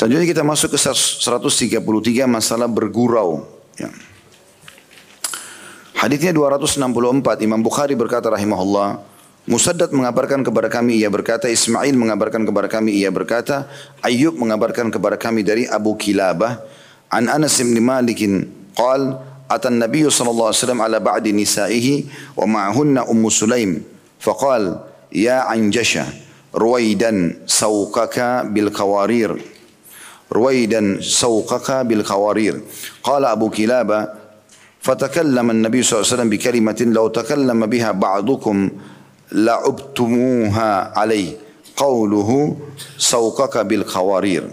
Selanjutnya kita masuk ke 133 masalah bergurau. Ya. Hadisnya 264 Imam Bukhari berkata rahimahullah Musaddad mengabarkan kepada kami ia berkata Ismail mengabarkan kepada kami ia berkata Ayyub mengabarkan kepada kami dari Abu Kilabah an Anas bin Malik qal atan Nabi sallallahu alaihi wasallam ala ba'di nisaihi wa ma'hunna Ummu Sulaim faqal ya Anjasha ruwaidan sawqaka bil qawarir ruwaidan sawqaka bil qawarir qala Abu Kilabah فتكلم النبي صلى الله عليه وسلم بكلمة لو تكلم بها بعضكم لعبتموها عليه قوله سوقك بالخوارير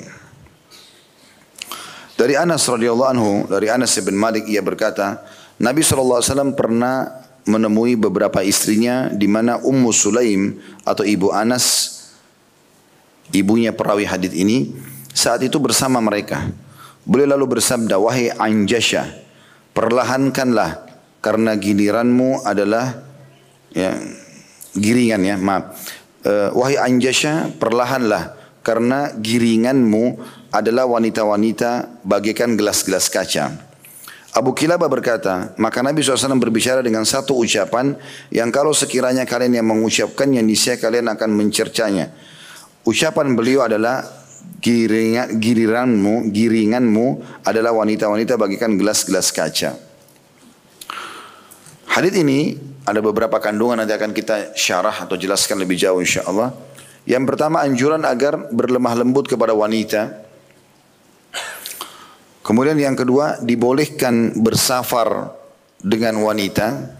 Dari Anas radhiyallahu anhu, dari Anas bin Malik ia berkata, Nabi SAW pernah menemui beberapa istrinya di mana Ummu Sulaim atau ibu Anas, ibunya perawi hadis ini, saat itu bersama mereka. Beliau lalu bersabda, wahai Anjasha, perlahankanlah karena giliranmu adalah ya, giringan ya maaf uh, wahai Anjasha perlahanlah karena giringanmu adalah wanita-wanita bagaikan gelas-gelas kaca Abu Kilabah berkata, maka Nabi SAW berbicara dengan satu ucapan yang kalau sekiranya kalian yang mengucapkannya, niscaya kalian akan mencercanya. Ucapan beliau adalah giringan, giliranmu, giringanmu adalah wanita-wanita bagikan gelas-gelas kaca. Hadis ini ada beberapa kandungan nanti akan kita syarah atau jelaskan lebih jauh insya Allah. Yang pertama anjuran agar berlemah lembut kepada wanita. Kemudian yang kedua dibolehkan bersafar dengan wanita.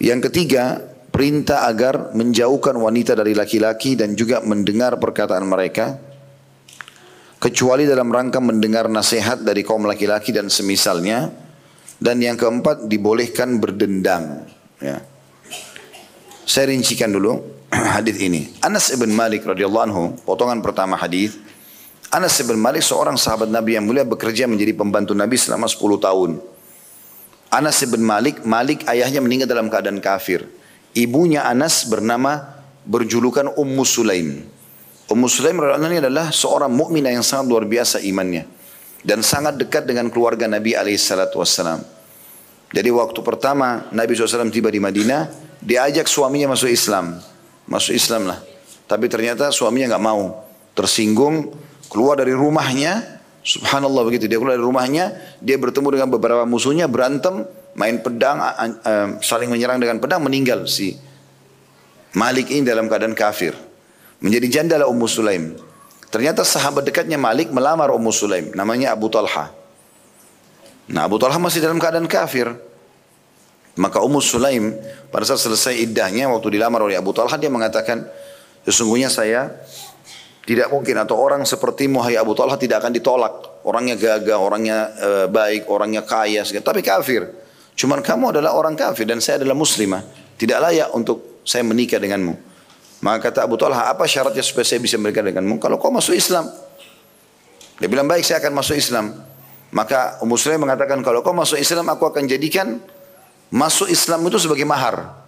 Yang ketiga perintah agar menjauhkan wanita dari laki-laki dan juga mendengar perkataan mereka kecuali dalam rangka mendengar nasihat dari kaum laki-laki dan semisalnya. Dan yang keempat dibolehkan berdendang ya. saya rincikan dulu hadis ini. Anas ibn Malik radhiyallahu anhu potongan pertama hadis. Anas ibn Malik seorang sahabat Nabi yang mulia bekerja menjadi pembantu Nabi selama 10 tahun. Anas ibn Malik Malik ayahnya meninggal dalam keadaan kafir Ibunya Anas bernama berjulukan Ummu Sulaim. Ummu Sulaim ini adalah seorang mukminah yang sangat luar biasa imannya dan sangat dekat dengan keluarga Nabi alaihissalatu wassalam. Jadi waktu pertama Nabi SAW tiba di Madinah, diajak suaminya masuk Islam. Masuk Islam lah. Tapi ternyata suaminya nggak mau. Tersinggung, keluar dari rumahnya. Subhanallah begitu. Dia keluar dari rumahnya, dia bertemu dengan beberapa musuhnya, berantem, main pedang, saling menyerang dengan pedang, meninggal si Malik ini dalam keadaan kafir. Menjadi janda lah Ummu Sulaim. Ternyata sahabat dekatnya Malik melamar Ummu Sulaim, namanya Abu Talha. Nah Abu Talha masih dalam keadaan kafir. Maka Ummu Sulaim pada saat selesai iddahnya waktu dilamar oleh Abu Talha dia mengatakan sesungguhnya saya tidak mungkin atau orang seperti Muhammad Abu Talha tidak akan ditolak. Orangnya gagah, orangnya e, baik, orangnya kaya, tapi kafir. Cuman kamu adalah orang kafir dan saya adalah muslimah. Tidak layak untuk saya menikah denganmu. Maka kata Abu Talha, apa syaratnya supaya saya bisa menikah denganmu? Kalau kau masuk Islam. Dia bilang, baik saya akan masuk Islam. Maka Ummu Sulaim mengatakan, kalau kau masuk Islam, aku akan jadikan masuk Islam itu sebagai mahar.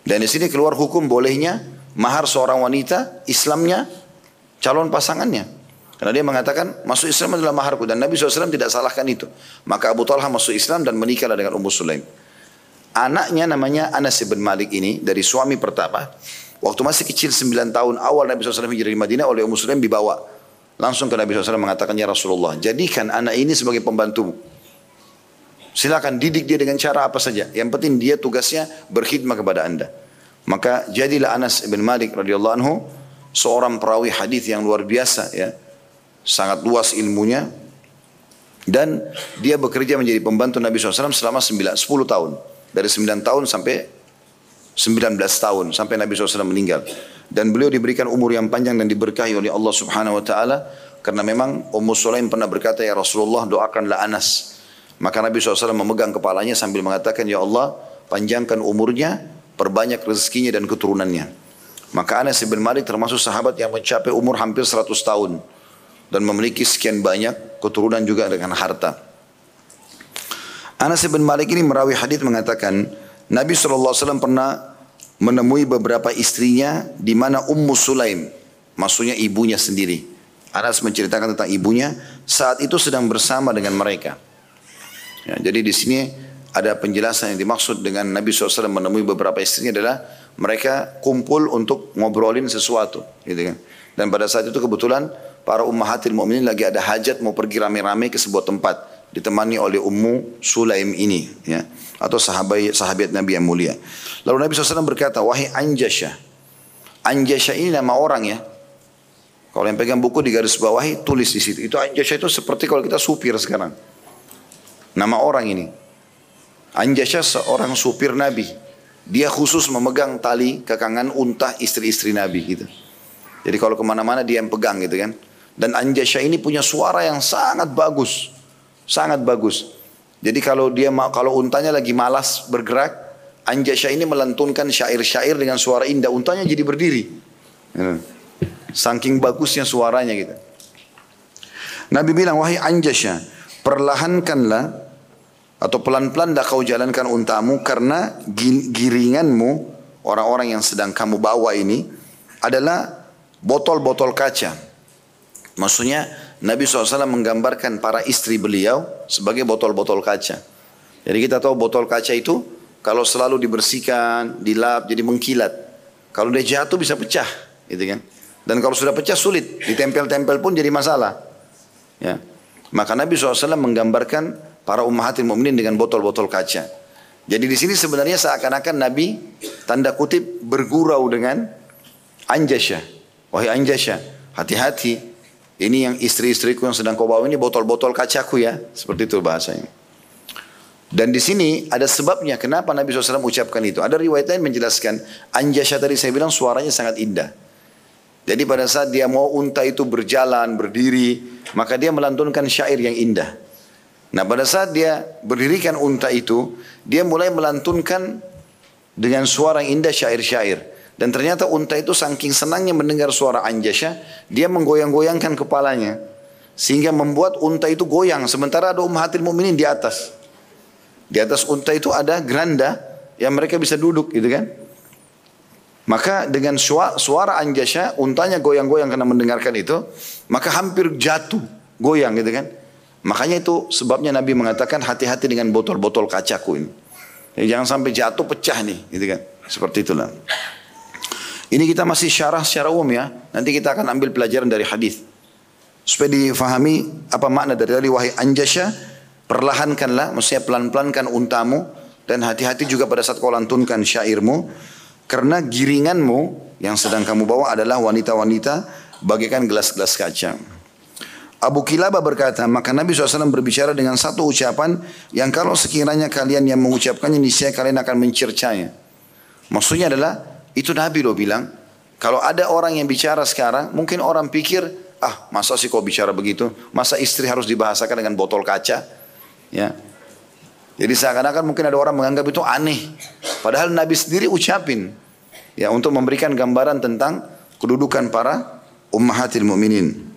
Dan di sini keluar hukum bolehnya mahar seorang wanita, Islamnya, calon pasangannya. Karena dia mengatakan masuk Islam adalah maharku dan Nabi SAW tidak salahkan itu. Maka Abu Talha masuk Islam dan menikahlah dengan Ummu Sulaim. Anaknya namanya Anas bin Malik ini dari suami pertama. Waktu masih kecil 9 tahun awal Nabi SAW hijrah di Madinah oleh Ummu Sulaim dibawa. Langsung ke Nabi SAW mengatakan, Ya Rasulullah, jadikan anak ini sebagai pembantumu. Silakan didik dia dengan cara apa saja. Yang penting dia tugasnya berkhidmat kepada anda. Maka jadilah Anas bin Malik radhiyallahu anhu seorang perawi hadis yang luar biasa ya sangat luas ilmunya dan dia bekerja menjadi pembantu Nabi SAW selama 9, 10 tahun. Dari 9 tahun sampai 19 tahun sampai Nabi SAW meninggal. Dan beliau diberikan umur yang panjang dan diberkahi oleh Allah Subhanahu Wa Taala karena memang Ummu Sulaim pernah berkata ya Rasulullah doakanlah Anas. Maka Nabi SAW memegang kepalanya sambil mengatakan ya Allah panjangkan umurnya perbanyak rezekinya dan keturunannya. Maka Anas bin Malik termasuk sahabat yang mencapai umur hampir 100 tahun dan memiliki sekian banyak keturunan juga dengan harta. Anas bin Malik ini merawi hadis mengatakan Nabi SAW pernah menemui beberapa istrinya di mana Ummu Sulaim, maksudnya ibunya sendiri. Anas menceritakan tentang ibunya saat itu sedang bersama dengan mereka. Ya, jadi di sini ada penjelasan yang dimaksud dengan Nabi SAW menemui beberapa istrinya adalah mereka kumpul untuk ngobrolin sesuatu, gitu kan. Dan pada saat itu kebetulan para ummahatil mu'minin lagi ada hajat mau pergi rame-rame ke sebuah tempat ditemani oleh Ummu Sulaim ini, ya, atau sahabat sahabat Nabi yang mulia. Lalu Nabi SAW berkata, wahai Anjasya, Anjasya ini nama orang ya, kalau yang pegang buku di garis bawahi tulis di situ. Itu Anjasya itu seperti kalau kita supir sekarang. Nama orang ini. Anjasya seorang supir Nabi. Dia khusus memegang tali kekangan unta istri-istri Nabi gitu. Jadi kalau ke mana-mana dia yang pegang gitu kan. Dan Anjasya ini punya suara yang sangat bagus. Sangat bagus. Jadi kalau dia kalau untanya lagi malas bergerak, Anjasya ini melantunkan syair-syair dengan suara indah. Untanya jadi berdiri. Ya. Saking bagusnya suaranya gitu. Nabi bilang, wahai Anjasya, perlahankanlah atau pelan-pelan dah kau jalankan untamu karena giringanmu orang-orang yang sedang kamu bawa ini adalah botol-botol kaca. Maksudnya Nabi SAW menggambarkan para istri beliau sebagai botol-botol kaca. Jadi kita tahu botol kaca itu kalau selalu dibersihkan, dilap, jadi mengkilat. Kalau dia jatuh bisa pecah, gitu kan? Dan kalau sudah pecah sulit, ditempel-tempel pun jadi masalah. Ya. Maka Nabi SAW menggambarkan para ummahatil mu'minin dengan botol-botol kaca. Jadi di sini sebenarnya seakan-akan Nabi tanda kutip bergurau dengan Anjasya. Wahai Anjasya, hati-hati. Ini yang istri-istriku yang sedang kau bawa ini botol-botol kacaku ya. Seperti itu bahasanya. Dan di sini ada sebabnya kenapa Nabi SAW ucapkan itu. Ada riwayat lain menjelaskan Anjasya tadi saya bilang suaranya sangat indah. Jadi pada saat dia mau unta itu berjalan, berdiri, maka dia melantunkan syair yang indah. Nah pada saat dia berdirikan unta itu, dia mulai melantunkan dengan suara yang indah syair-syair. Dan ternyata unta itu saking senangnya mendengar suara Anjasya, dia menggoyang-goyangkan kepalanya. Sehingga membuat unta itu goyang. Sementara ada ummahatil mu'minin di atas. Di atas unta itu ada geranda yang mereka bisa duduk gitu kan. Maka dengan suara Anjasya, untanya goyang-goyang karena mendengarkan itu, maka hampir jatuh, goyang gitu kan. Makanya itu sebabnya Nabi mengatakan hati-hati dengan botol-botol kacaku ini. Ya, jangan sampai jatuh pecah nih, gitu kan. Seperti itulah. Ini kita masih syarah secara umum ya. Nanti kita akan ambil pelajaran dari hadis. Supaya difahami apa makna dari tadi wahai Anjasya, perlahankanlah, maksudnya pelan-pelankan untamu dan hati-hati juga pada saat kau lantunkan syairmu karena giringanmu yang sedang kamu bawa adalah wanita-wanita bagaikan gelas-gelas kaca. Abu Kilabah berkata, maka Nabi SAW berbicara dengan satu ucapan yang kalau sekiranya kalian yang mengucapkannya niscaya kalian akan mencercanya. Maksudnya adalah itu Nabi loh bilang, kalau ada orang yang bicara sekarang, mungkin orang pikir, ah masa sih kau bicara begitu? Masa istri harus dibahasakan dengan botol kaca? Ya, jadi seakan-akan mungkin ada orang menganggap itu aneh. Padahal Nabi sendiri ucapin ya untuk memberikan gambaran tentang kedudukan para ummahatil mu'minin.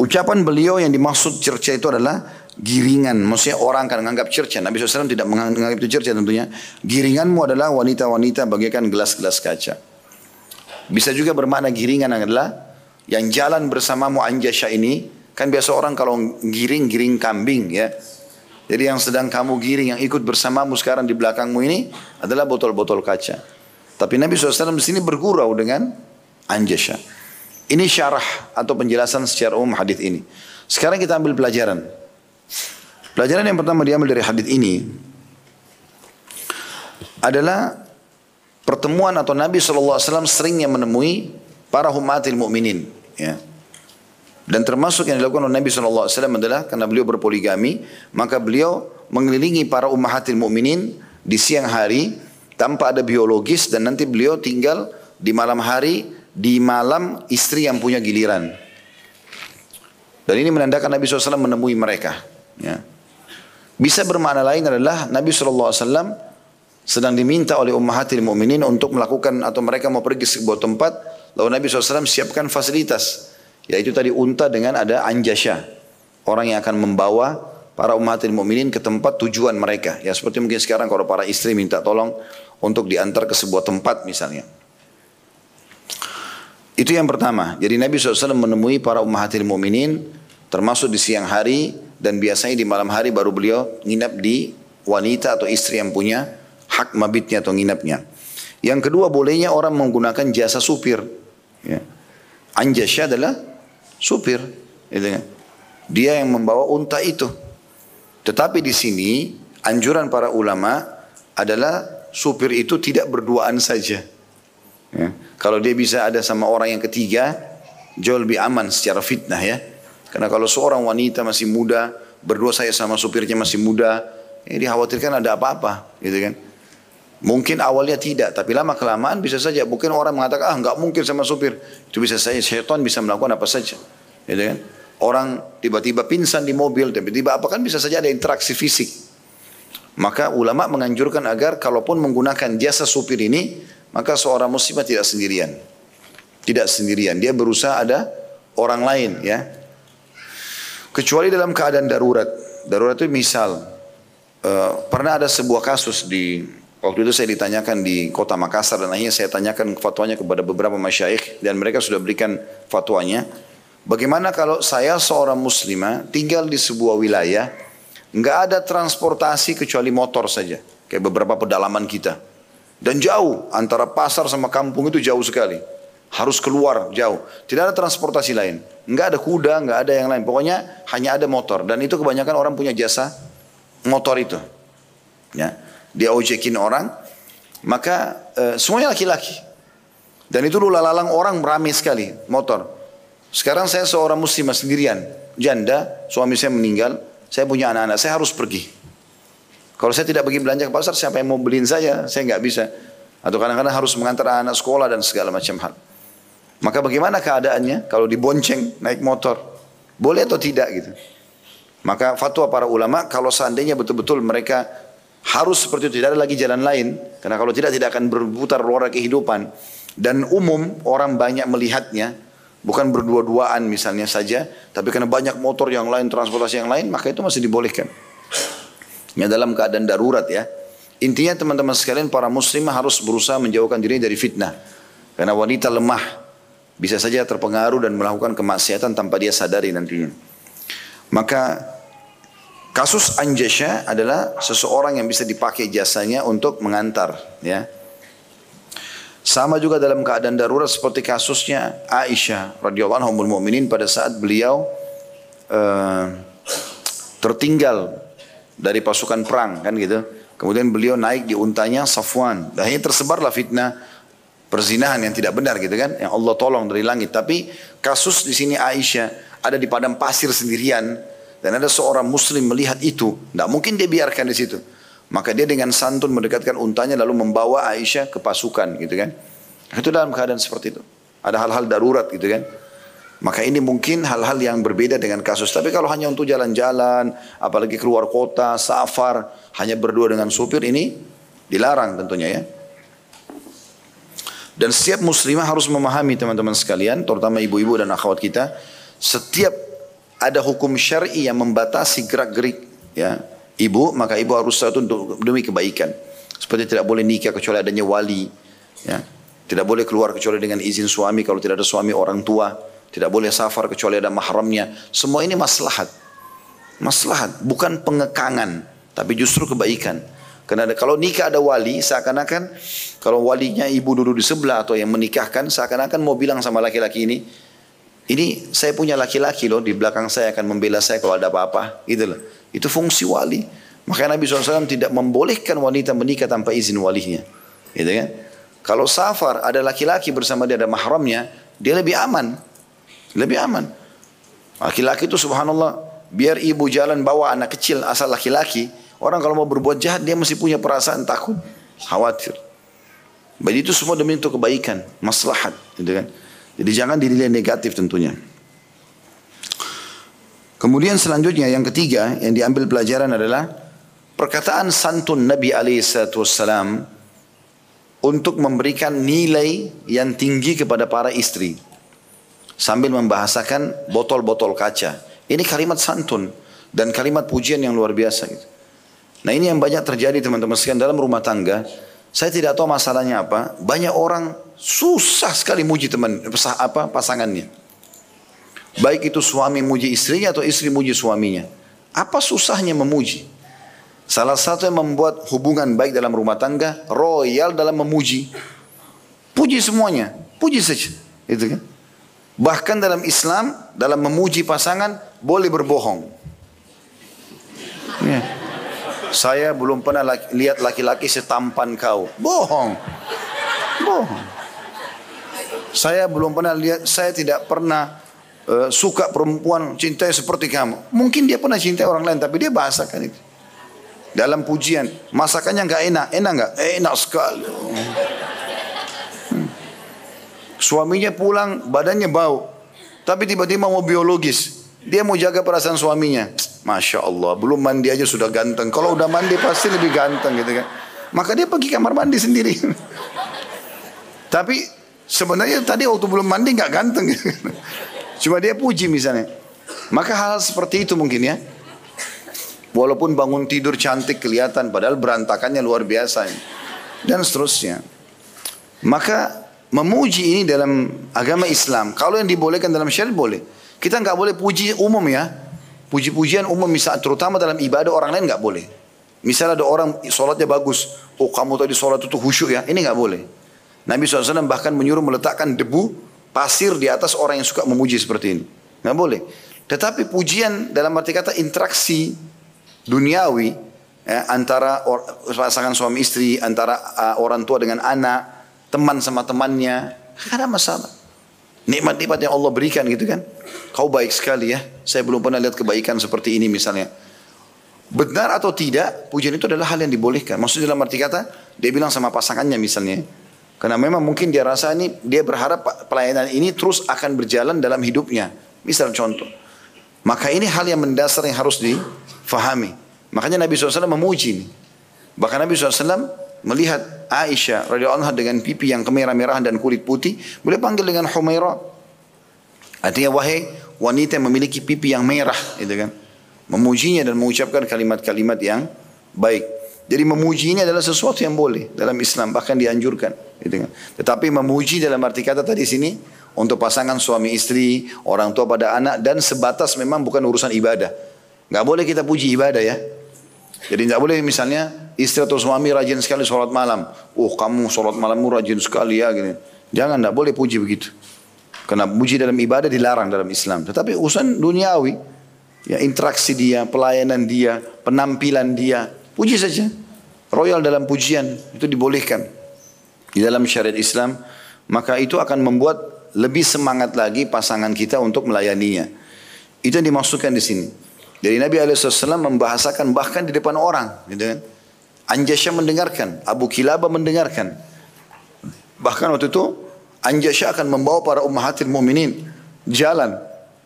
Ucapan beliau yang dimaksud cerca itu adalah giringan. Maksudnya orang akan menganggap cerca. Nabi SAW tidak menganggap itu cerca tentunya. Giringanmu adalah wanita-wanita bagaikan gelas-gelas kaca. Bisa juga bermakna giringan adalah yang jalan bersamamu anjasya ini. Kan biasa orang kalau giring-giring kambing ya. Jadi yang sedang kamu giring, yang ikut bersamamu sekarang di belakangmu ini adalah botol-botol kaca. Tapi Nabi SAW di sini bergurau dengan anjasya. Ini syarah atau penjelasan secara umum hadis ini. Sekarang kita ambil pelajaran. Pelajaran yang pertama diambil dari hadis ini adalah pertemuan atau Nabi SAW seringnya menemui para humatil mu'minin. Ya. Dan termasuk yang dilakukan oleh Nabi SAW adalah karena beliau berpoligami, maka beliau mengelilingi para ummahatil mu'minin di siang hari tanpa ada biologis dan nanti beliau tinggal di malam hari di malam istri yang punya giliran. Dan ini menandakan Nabi SAW menemui mereka. Ya. Bisa bermakna lain adalah Nabi SAW sedang diminta oleh ummahatil mu'minin untuk melakukan atau mereka mau pergi ke sebuah tempat lalu Nabi SAW siapkan fasilitas yaitu tadi unta dengan ada anjasya. Orang yang akan membawa para umatil mukminin ke tempat tujuan mereka. Ya seperti mungkin sekarang kalau para istri minta tolong untuk diantar ke sebuah tempat misalnya. Itu yang pertama. Jadi Nabi SAW menemui para ummahatil mu'minin termasuk di siang hari dan biasanya di malam hari baru beliau nginap di wanita atau istri yang punya hak mabitnya atau nginapnya. Yang kedua bolehnya orang menggunakan jasa supir. Ya. Anjasya adalah supir. Gitu kan. Dia yang membawa unta itu. Tetapi di sini anjuran para ulama adalah supir itu tidak berduaan saja. Ya. Kalau dia bisa ada sama orang yang ketiga, jauh lebih aman secara fitnah ya. Karena kalau seorang wanita masih muda, berdua saya sama supirnya masih muda, ya dikhawatirkan ada apa-apa, gitu kan. Mungkin awalnya tidak, tapi lama kelamaan bisa saja. Mungkin orang mengatakan, ah nggak mungkin sama supir. Itu bisa saja, syaitan bisa melakukan apa saja. Gitu kan. Orang tiba-tiba pingsan di mobil, tiba-tiba apa kan bisa saja ada interaksi fisik. Maka ulama menganjurkan agar kalaupun menggunakan jasa supir ini, maka seorang muslimah tidak sendirian. Tidak sendirian, dia berusaha ada orang lain ya. Kecuali dalam keadaan darurat. Darurat itu misal, uh, pernah ada sebuah kasus di Waktu itu saya ditanyakan di kota Makassar dan akhirnya saya tanyakan fatwanya kepada beberapa masyaikh dan mereka sudah berikan fatwanya. Bagaimana kalau saya seorang muslimah tinggal di sebuah wilayah, nggak ada transportasi kecuali motor saja, kayak beberapa pedalaman kita. Dan jauh antara pasar sama kampung itu jauh sekali. Harus keluar jauh. Tidak ada transportasi lain. Enggak ada kuda, enggak ada yang lain. Pokoknya hanya ada motor. Dan itu kebanyakan orang punya jasa motor itu. Ya. Dia ojekin orang. Maka e, semuanya laki-laki. Dan itu dulu lalang orang ramai sekali motor. Sekarang saya seorang muslimah sendirian. Janda, suami saya meninggal. Saya punya anak-anak, saya harus pergi. Kalau saya tidak pergi belanja ke pasar, siapa yang mau beliin saya? Saya nggak bisa. Atau kadang-kadang harus mengantar anak sekolah dan segala macam hal. Maka bagaimana keadaannya kalau dibonceng naik motor? Boleh atau tidak gitu? Maka fatwa para ulama kalau seandainya betul-betul mereka harus seperti itu tidak ada lagi jalan lain karena kalau tidak tidak akan berputar luar kehidupan dan umum orang banyak melihatnya bukan berdua-duaan misalnya saja tapi karena banyak motor yang lain transportasi yang lain maka itu masih dibolehkan Ya dalam keadaan darurat ya. Intinya teman-teman sekalian para muslimah harus berusaha menjauhkan diri dari fitnah. Karena wanita lemah bisa saja terpengaruh dan melakukan kemaksiatan tanpa dia sadari nantinya. Maka kasus Anjasya adalah seseorang yang bisa dipakai jasanya untuk mengantar ya. Sama juga dalam keadaan darurat seperti kasusnya Aisyah radhiyallahu anha mukminin pada saat beliau uh, tertinggal dari pasukan perang kan gitu. Kemudian beliau naik di untanya Safwan. Ini tersebarlah fitnah perzinahan yang tidak benar gitu kan. Yang Allah tolong dari langit. Tapi kasus di sini Aisyah ada di padang pasir sendirian. Dan ada seorang muslim melihat itu. Tidak mungkin dia biarkan di situ. Maka dia dengan santun mendekatkan untanya lalu membawa Aisyah ke pasukan gitu kan. Itu dalam keadaan seperti itu. Ada hal-hal darurat gitu kan. Maka ini mungkin hal-hal yang berbeda dengan kasus. Tapi kalau hanya untuk jalan-jalan, apalagi keluar kota, safar, hanya berdua dengan supir ini dilarang tentunya ya. Dan setiap muslimah harus memahami teman-teman sekalian, terutama ibu-ibu dan akhwat kita, setiap ada hukum syar'i yang membatasi gerak-gerik ya ibu, maka ibu harus tahu untuk demi kebaikan. Seperti tidak boleh nikah kecuali adanya wali, ya. Tidak boleh keluar kecuali dengan izin suami kalau tidak ada suami orang tua. Tidak boleh safar kecuali ada mahramnya. Semua ini maslahat. Maslahat, bukan pengekangan, tapi justru kebaikan. Karena ada, kalau nikah ada wali, seakan-akan kalau walinya ibu duduk di sebelah atau yang menikahkan, seakan-akan mau bilang sama laki-laki ini, ini saya punya laki-laki loh di belakang saya akan membela saya kalau ada apa-apa, gitu loh. Itu fungsi wali. Makanya Nabi SAW tidak membolehkan wanita menikah tanpa izin walinya, gitu kan? Kalau safar ada laki-laki bersama dia ada mahramnya, dia lebih aman. Lebih aman. Laki-laki itu subhanallah, biar ibu jalan bawa anak kecil asal laki-laki, orang kalau mau berbuat jahat dia mesti punya perasaan takut, khawatir. Jadi itu semua demi untuk kebaikan, maslahat, gitu kan. Jadi jangan dinilai negatif tentunya. Kemudian selanjutnya yang ketiga yang diambil pelajaran adalah perkataan santun Nabi alaihissalam untuk memberikan nilai yang tinggi kepada para istri sambil membahasakan botol-botol kaca. Ini kalimat santun dan kalimat pujian yang luar biasa gitu. Nah ini yang banyak terjadi teman-teman sekalian dalam rumah tangga. Saya tidak tahu masalahnya apa. Banyak orang susah sekali muji teman apa pasangannya. Baik itu suami muji istrinya atau istri muji suaminya. Apa susahnya memuji? Salah satu yang membuat hubungan baik dalam rumah tangga royal dalam memuji. Puji semuanya, puji saja, itu kan? Bahkan dalam Islam dalam memuji pasangan boleh berbohong. Ya. Saya belum pernah laki, lihat laki-laki setampan kau. Bohong. Bohong. Saya belum pernah lihat, saya tidak pernah uh, suka perempuan cintai seperti kamu. Mungkin dia pernah cintai orang lain tapi dia bahasakan itu. Dalam pujian, masakannya nggak enak, enak nggak? Enak sekali. Hmm. Suaminya pulang, badannya bau. Tapi tiba-tiba mau biologis. Dia mau jaga perasaan suaminya. Masya Allah, belum mandi aja sudah ganteng. Kalau udah mandi pasti lebih ganteng gitu kan. Maka dia pergi kamar mandi sendiri. Tapi sebenarnya tadi waktu belum mandi nggak ganteng. Gitu. Cuma dia puji misalnya. Maka hal seperti itu mungkin ya. Walaupun bangun tidur cantik kelihatan padahal berantakannya luar biasa. Dan seterusnya. Maka memuji ini dalam agama Islam. Kalau yang dibolehkan dalam syariat boleh. Kita nggak boleh puji umum ya. Puji-pujian umum misal terutama dalam ibadah orang lain nggak boleh. Misalnya ada orang sholatnya bagus. Oh kamu tadi sholat itu khusyuk ya. Ini nggak boleh. Nabi SAW bahkan menyuruh meletakkan debu pasir di atas orang yang suka memuji seperti ini. Nggak boleh. Tetapi pujian dalam arti kata interaksi duniawi ya, antara pasangan suami istri, antara uh, orang tua dengan anak, teman sama temannya, tidak ada masalah. Nikmat-nikmat yang Allah berikan gitu kan. Kau baik sekali ya. Saya belum pernah lihat kebaikan seperti ini misalnya. Benar atau tidak, pujian itu adalah hal yang dibolehkan. Maksudnya dalam arti kata, dia bilang sama pasangannya misalnya, karena memang mungkin dia rasa ini, dia berharap pelayanan ini terus akan berjalan dalam hidupnya. Misal contoh. Maka ini hal yang mendasar yang harus difahami. Makanya Nabi SAW memuji. Bahkan Nabi SAW melihat Aisyah radhiyallahu anha dengan pipi yang kemerah-merahan dan kulit putih, boleh panggil dengan Humaira. Artinya wahai wanita yang memiliki pipi yang merah, gitu kan. Memujinya dan mengucapkan kalimat-kalimat yang baik. Jadi memuji ini adalah sesuatu yang boleh dalam Islam bahkan dianjurkan. Gitu kan. Tetapi memuji dalam arti kata tadi sini untuk pasangan suami istri, orang tua pada anak dan sebatas memang bukan urusan ibadah. Nggak boleh kita puji ibadah ya. Jadi nggak boleh misalnya istri atau suami rajin sekali sholat malam. Oh kamu sholat malammu rajin sekali ya gini. Jangan nggak boleh puji begitu. Karena puji dalam ibadah dilarang dalam Islam. Tetapi urusan duniawi, ya interaksi dia, pelayanan dia, penampilan dia, Puji saja. Royal dalam pujian itu dibolehkan. Di dalam syariat Islam. Maka itu akan membuat lebih semangat lagi pasangan kita untuk melayaninya. Itu yang dimaksudkan di sini. Jadi Nabi SAW membahasakan bahkan di depan orang. Gitu kan. Anjasya mendengarkan. Abu Kilaba mendengarkan. Bahkan waktu itu Anjasya akan membawa para ummahatil mu'minin jalan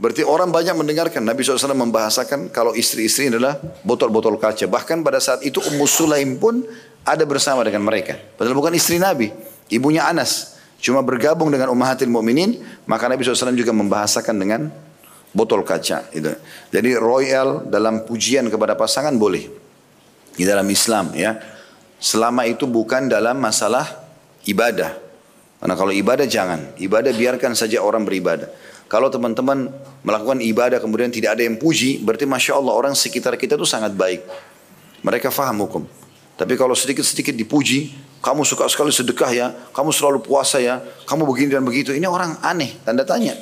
Berarti orang banyak mendengarkan Nabi SAW membahasakan kalau istri-istri adalah botol-botol kaca. Bahkan pada saat itu Ummu Sulaim pun ada bersama dengan mereka. Padahal bukan istri Nabi, ibunya Anas. Cuma bergabung dengan Ummahatil Mu'minin, maka Nabi SAW juga membahasakan dengan botol kaca. Gitu. Jadi royal dalam pujian kepada pasangan boleh. Di dalam Islam ya. Selama itu bukan dalam masalah ibadah. Karena kalau ibadah jangan. Ibadah biarkan saja orang beribadah. Kalau teman-teman melakukan ibadah kemudian tidak ada yang puji, berarti Masya Allah orang sekitar kita itu sangat baik. Mereka faham hukum. Tapi kalau sedikit-sedikit dipuji, kamu suka sekali sedekah ya, kamu selalu puasa ya, kamu begini dan begitu. Ini orang aneh, tanda tanya.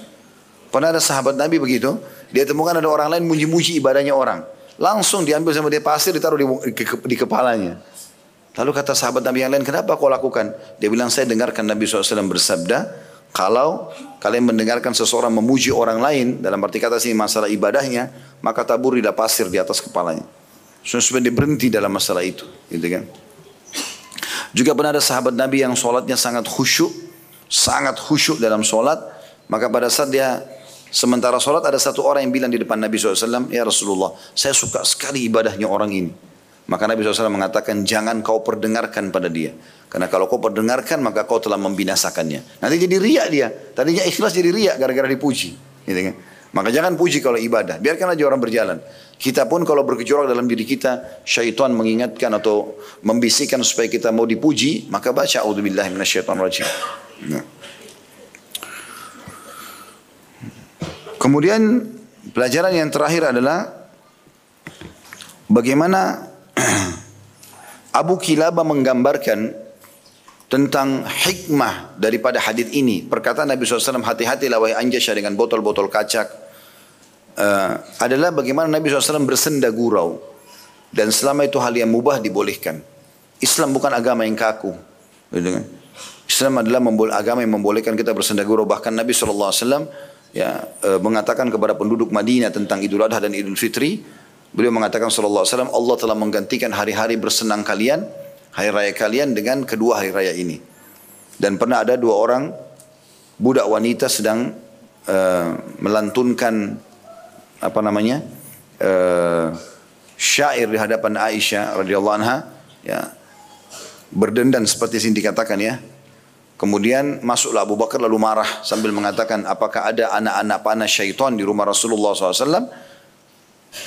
Pernah ada sahabat Nabi begitu, dia temukan ada orang lain muji-muji ibadahnya orang. Langsung diambil sama dia pasir, ditaruh di, di, di kepalanya. Lalu kata sahabat Nabi yang lain, kenapa kau lakukan? Dia bilang, saya dengarkan Nabi SAW bersabda, kalau kalian mendengarkan seseorang memuji orang lain dalam arti kata sini masalah ibadahnya, maka taburilah pasir di atas kepalanya. Supaya dia berhenti dalam masalah itu, gitu kan? Juga pernah ada sahabat Nabi yang sholatnya sangat khusyuk, sangat khusyuk dalam sholat, maka pada saat dia sementara sholat ada satu orang yang bilang di depan Nabi SAW, Ya Rasulullah, saya suka sekali ibadahnya orang ini. Maka Nabi SAW mengatakan, jangan kau perdengarkan pada dia. Karena kalau kau perdengarkan maka kau telah membinasakannya. Nanti jadi riak dia. Tadinya ikhlas jadi riak gara-gara dipuji. Gitu kan? Maka jangan puji kalau ibadah. Biarkan aja orang berjalan. Kita pun kalau bergejolak dalam diri kita, syaitan mengingatkan atau membisikkan supaya kita mau dipuji, maka baca auzubillahi minasyaitonirrajim. Ya. Kemudian pelajaran yang terakhir adalah bagaimana Abu Kilabah menggambarkan tentang hikmah daripada hadis ini. Perkataan Nabi SAW, hati-hatilah wahai Anjasya dengan botol-botol kacak. Uh, adalah bagaimana Nabi SAW bersenda gurau. Dan selama itu hal yang mubah dibolehkan. Islam bukan agama yang kaku. Gitu kan? Islam adalah agama yang membolehkan kita bersenda gurau. Bahkan Nabi SAW ya e, mengatakan kepada penduduk Madinah tentang Idul Adha dan Idul Fitri, beliau mengatakan sallallahu alaihi wasallam Allah telah menggantikan hari-hari bersenang kalian, hari raya kalian dengan kedua hari raya ini. Dan pernah ada dua orang budak wanita sedang e, melantunkan apa namanya? E, syair di hadapan Aisyah radhiyallahu anha ya seperti yang dikatakan ya Kemudian masuklah Abu Bakar lalu marah sambil mengatakan apakah ada anak-anak panas syaitan di rumah Rasulullah SAW.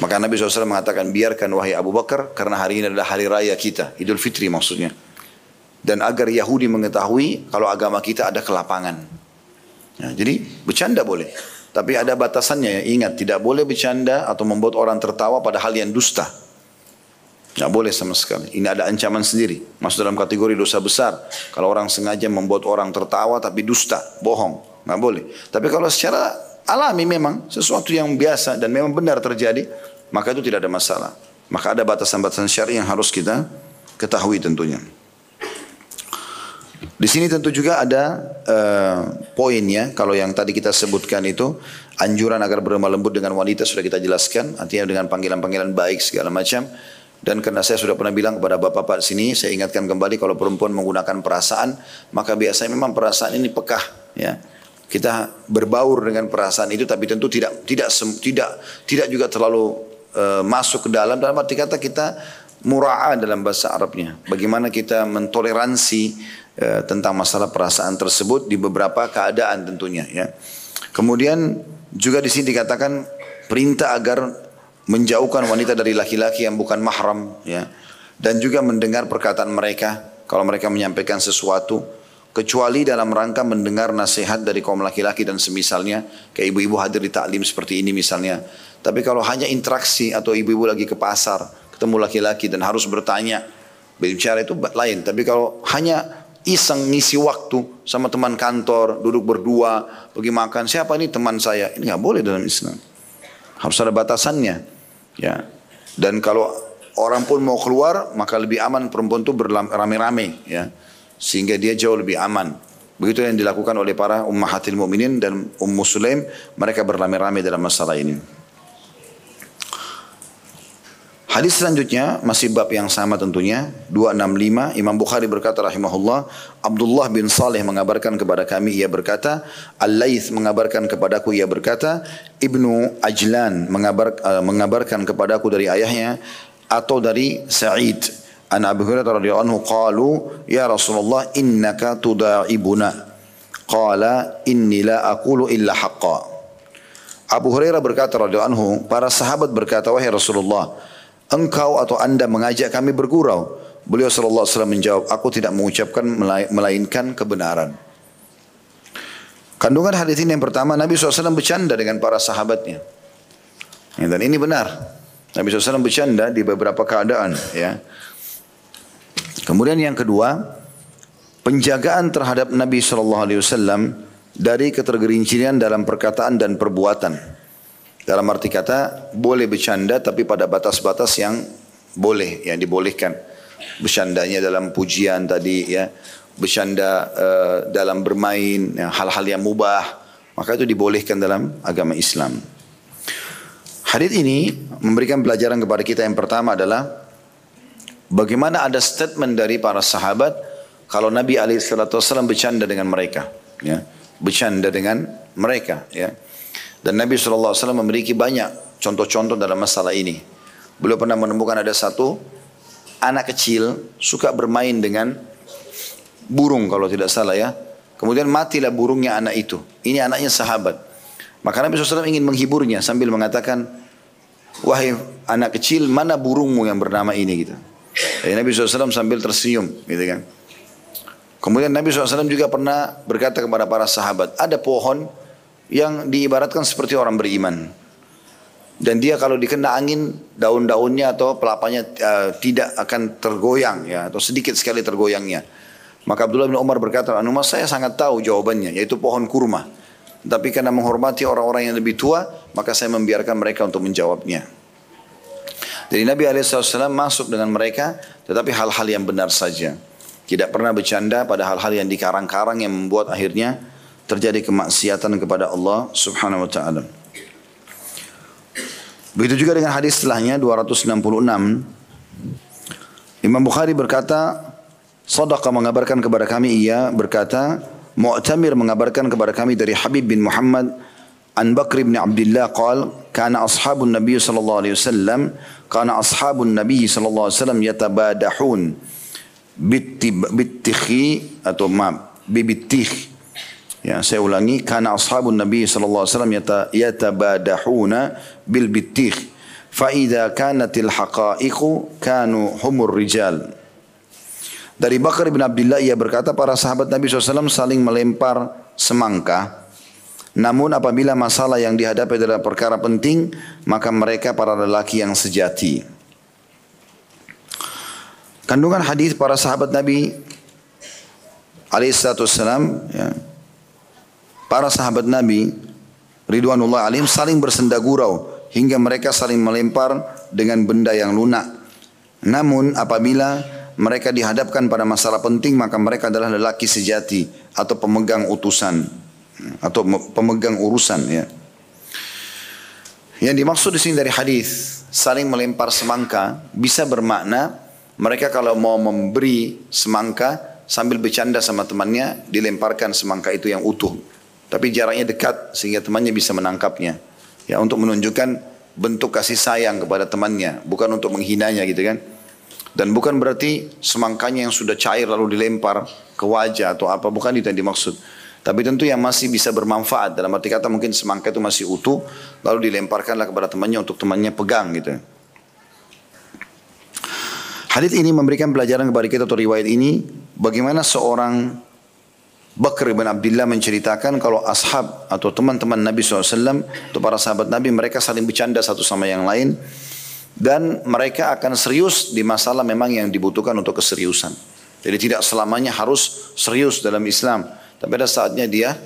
Maka Nabi SAW mengatakan biarkan wahai Abu Bakar karena hari ini adalah hari raya kita. Idul Fitri maksudnya. Dan agar Yahudi mengetahui kalau agama kita ada kelapangan. Ya, jadi bercanda boleh. Tapi ada batasannya ya. Ingat tidak boleh bercanda atau membuat orang tertawa pada hal yang dusta. Tidak boleh sama sekali. Ini ada ancaman sendiri. Masuk dalam kategori dosa besar. Kalau orang sengaja membuat orang tertawa tapi dusta, bohong. Tidak boleh. Tapi kalau secara alami memang sesuatu yang biasa dan memang benar terjadi, maka itu tidak ada masalah. Maka ada batasan-batasan syari yang harus kita ketahui tentunya. Di sini tentu juga ada uh, poinnya. Kalau yang tadi kita sebutkan itu anjuran agar berlemah lembut dengan wanita sudah kita jelaskan. Artinya dengan panggilan-panggilan baik segala macam. Dan karena saya sudah pernah bilang kepada bapak-bapak sini, saya ingatkan kembali kalau perempuan menggunakan perasaan, maka biasanya memang perasaan ini pekah, ya. Kita berbaur dengan perasaan itu, tapi tentu tidak tidak tidak tidak juga terlalu uh, masuk ke dalam. Dalam arti kata kita mura'a dalam bahasa Arabnya. Bagaimana kita mentoleransi uh, tentang masalah perasaan tersebut di beberapa keadaan tentunya, ya. Kemudian juga di sini dikatakan perintah agar menjauhkan wanita dari laki-laki yang bukan mahram ya. Dan juga mendengar perkataan mereka kalau mereka menyampaikan sesuatu kecuali dalam rangka mendengar nasihat dari kaum laki-laki dan semisalnya kayak ibu-ibu hadir di taklim seperti ini misalnya. Tapi kalau hanya interaksi atau ibu-ibu lagi ke pasar ketemu laki-laki dan harus bertanya berbicara itu lain. Tapi kalau hanya iseng ngisi waktu sama teman kantor duduk berdua pergi makan siapa ini teman saya? Ini nggak boleh dalam Islam. Harus ada batasannya Ya. Dan kalau orang pun mau keluar, maka lebih aman perempuan itu berame-rame, ya. Sehingga dia jauh lebih aman. Begitu yang dilakukan oleh para ummahatil mu'minin dan ummu sulaim, mereka berame-rame dalam masalah ini. Hadis selanjutnya masih bab yang sama tentunya 265 Imam Bukhari berkata rahimahullah Abdullah bin Saleh mengabarkan kepada kami ia berkata Al-Laith mengabarkan kepadaku ia berkata Ibnu Ajlan mengabar, uh, mengabarkan kepadaku dari ayahnya atau dari Sa'id. An Abu Hurairah radhiyallahu anhu qalu ya Rasulullah innaka tudaibuna. Qala inni la aqulu illa haqqa. Abu Hurairah berkata radhiyallahu anhu para sahabat berkata wahai Rasulullah engkau atau anda mengajak kami bergurau. Beliau sallallahu alaihi wasallam menjawab, aku tidak mengucapkan melainkan kebenaran. Kandungan hadis ini yang pertama, Nabi SAW bercanda dengan para sahabatnya. Ya, dan ini benar. Nabi SAW bercanda di beberapa keadaan. Ya. Kemudian yang kedua, penjagaan terhadap Nabi SAW dari ketergelinciran dalam perkataan dan perbuatan. Dalam arti kata boleh bercanda tapi pada batas-batas yang boleh yang dibolehkan. Bercandanya dalam pujian tadi ya, bercanda uh, dalam bermain ya, hal-hal yang mubah, maka itu dibolehkan dalam agama Islam. Hadis ini memberikan pelajaran kepada kita yang pertama adalah bagaimana ada statement dari para sahabat kalau Nabi alaihi bercanda dengan mereka, ya, bercanda dengan mereka, ya. Dan Nabi SAW memiliki banyak contoh-contoh dalam masalah ini. Beliau pernah menemukan ada satu anak kecil suka bermain dengan burung kalau tidak salah ya. Kemudian matilah burungnya anak itu. Ini anaknya sahabat. Maka Nabi SAW ingin menghiburnya sambil mengatakan, Wahai anak kecil, mana burungmu yang bernama ini gitu. Jadi Nabi SAW sambil tersenyum gitu kan. Kemudian Nabi SAW juga pernah berkata kepada para sahabat, ada pohon yang diibaratkan seperti orang beriman. Dan dia kalau dikena angin, daun-daunnya atau pelapanya uh, tidak akan tergoyang ya, atau sedikit sekali tergoyangnya. Maka Abdullah bin Umar berkata, Anu saya sangat tahu jawabannya, yaitu pohon kurma. Tapi karena menghormati orang-orang yang lebih tua, maka saya membiarkan mereka untuk menjawabnya. Jadi Nabi SAW masuk dengan mereka, tetapi hal-hal yang benar saja. Tidak pernah bercanda pada hal-hal yang dikarang-karang yang membuat akhirnya terjadi kemaksiatan kepada Allah Subhanahu wa taala. Begitu juga dengan hadis setelahnya 266. Imam Bukhari berkata, Sadaqa mengabarkan kepada kami ia berkata, Mu'tamir mengabarkan kepada kami dari Habib bin Muhammad an Bakr bin Abdullah qal kana ashabun Nabi sallallahu alaihi wasallam kana ashabun Nabi sallallahu alaihi wasallam yatabadahun bitikhi atau ma ya saya ulangi kana ashabun nabi sallallahu alaihi wasallam yatabadahuna bil bitikh fa idza kanatil haqa'iqu kanu humur rijal. Dari Bakar bin Abdullah ia berkata para sahabat Nabi SAW saling melempar semangka. Namun apabila masalah yang dihadapi adalah perkara penting maka mereka para lelaki yang sejati. Kandungan hadis para sahabat Nabi alaihissalam ya, para sahabat Nabi ridwanullah alaihim saling bersenda gurau hingga mereka saling melempar dengan benda yang lunak. Namun apabila mereka dihadapkan pada masalah penting maka mereka adalah lelaki sejati atau pemegang utusan atau pemegang urusan ya. Yang dimaksud di sini dari hadis saling melempar semangka bisa bermakna mereka kalau mau memberi semangka sambil bercanda sama temannya dilemparkan semangka itu yang utuh. Tapi jaraknya dekat sehingga temannya bisa menangkapnya. Ya untuk menunjukkan bentuk kasih sayang kepada temannya, bukan untuk menghinanya gitu kan. Dan bukan berarti semangkanya yang sudah cair lalu dilempar ke wajah atau apa, bukan itu yang dimaksud. Tapi tentu yang masih bisa bermanfaat dalam arti kata mungkin semangka itu masih utuh lalu dilemparkanlah kepada temannya untuk temannya pegang gitu. Hadis ini memberikan pelajaran kepada kita atau riwayat ini bagaimana seorang Bakr bin Abdullah menceritakan kalau ashab atau teman-teman Nabi SAW atau para sahabat Nabi mereka saling bercanda satu sama yang lain dan mereka akan serius di masalah memang yang dibutuhkan untuk keseriusan. Jadi tidak selamanya harus serius dalam Islam, tapi ada saatnya dia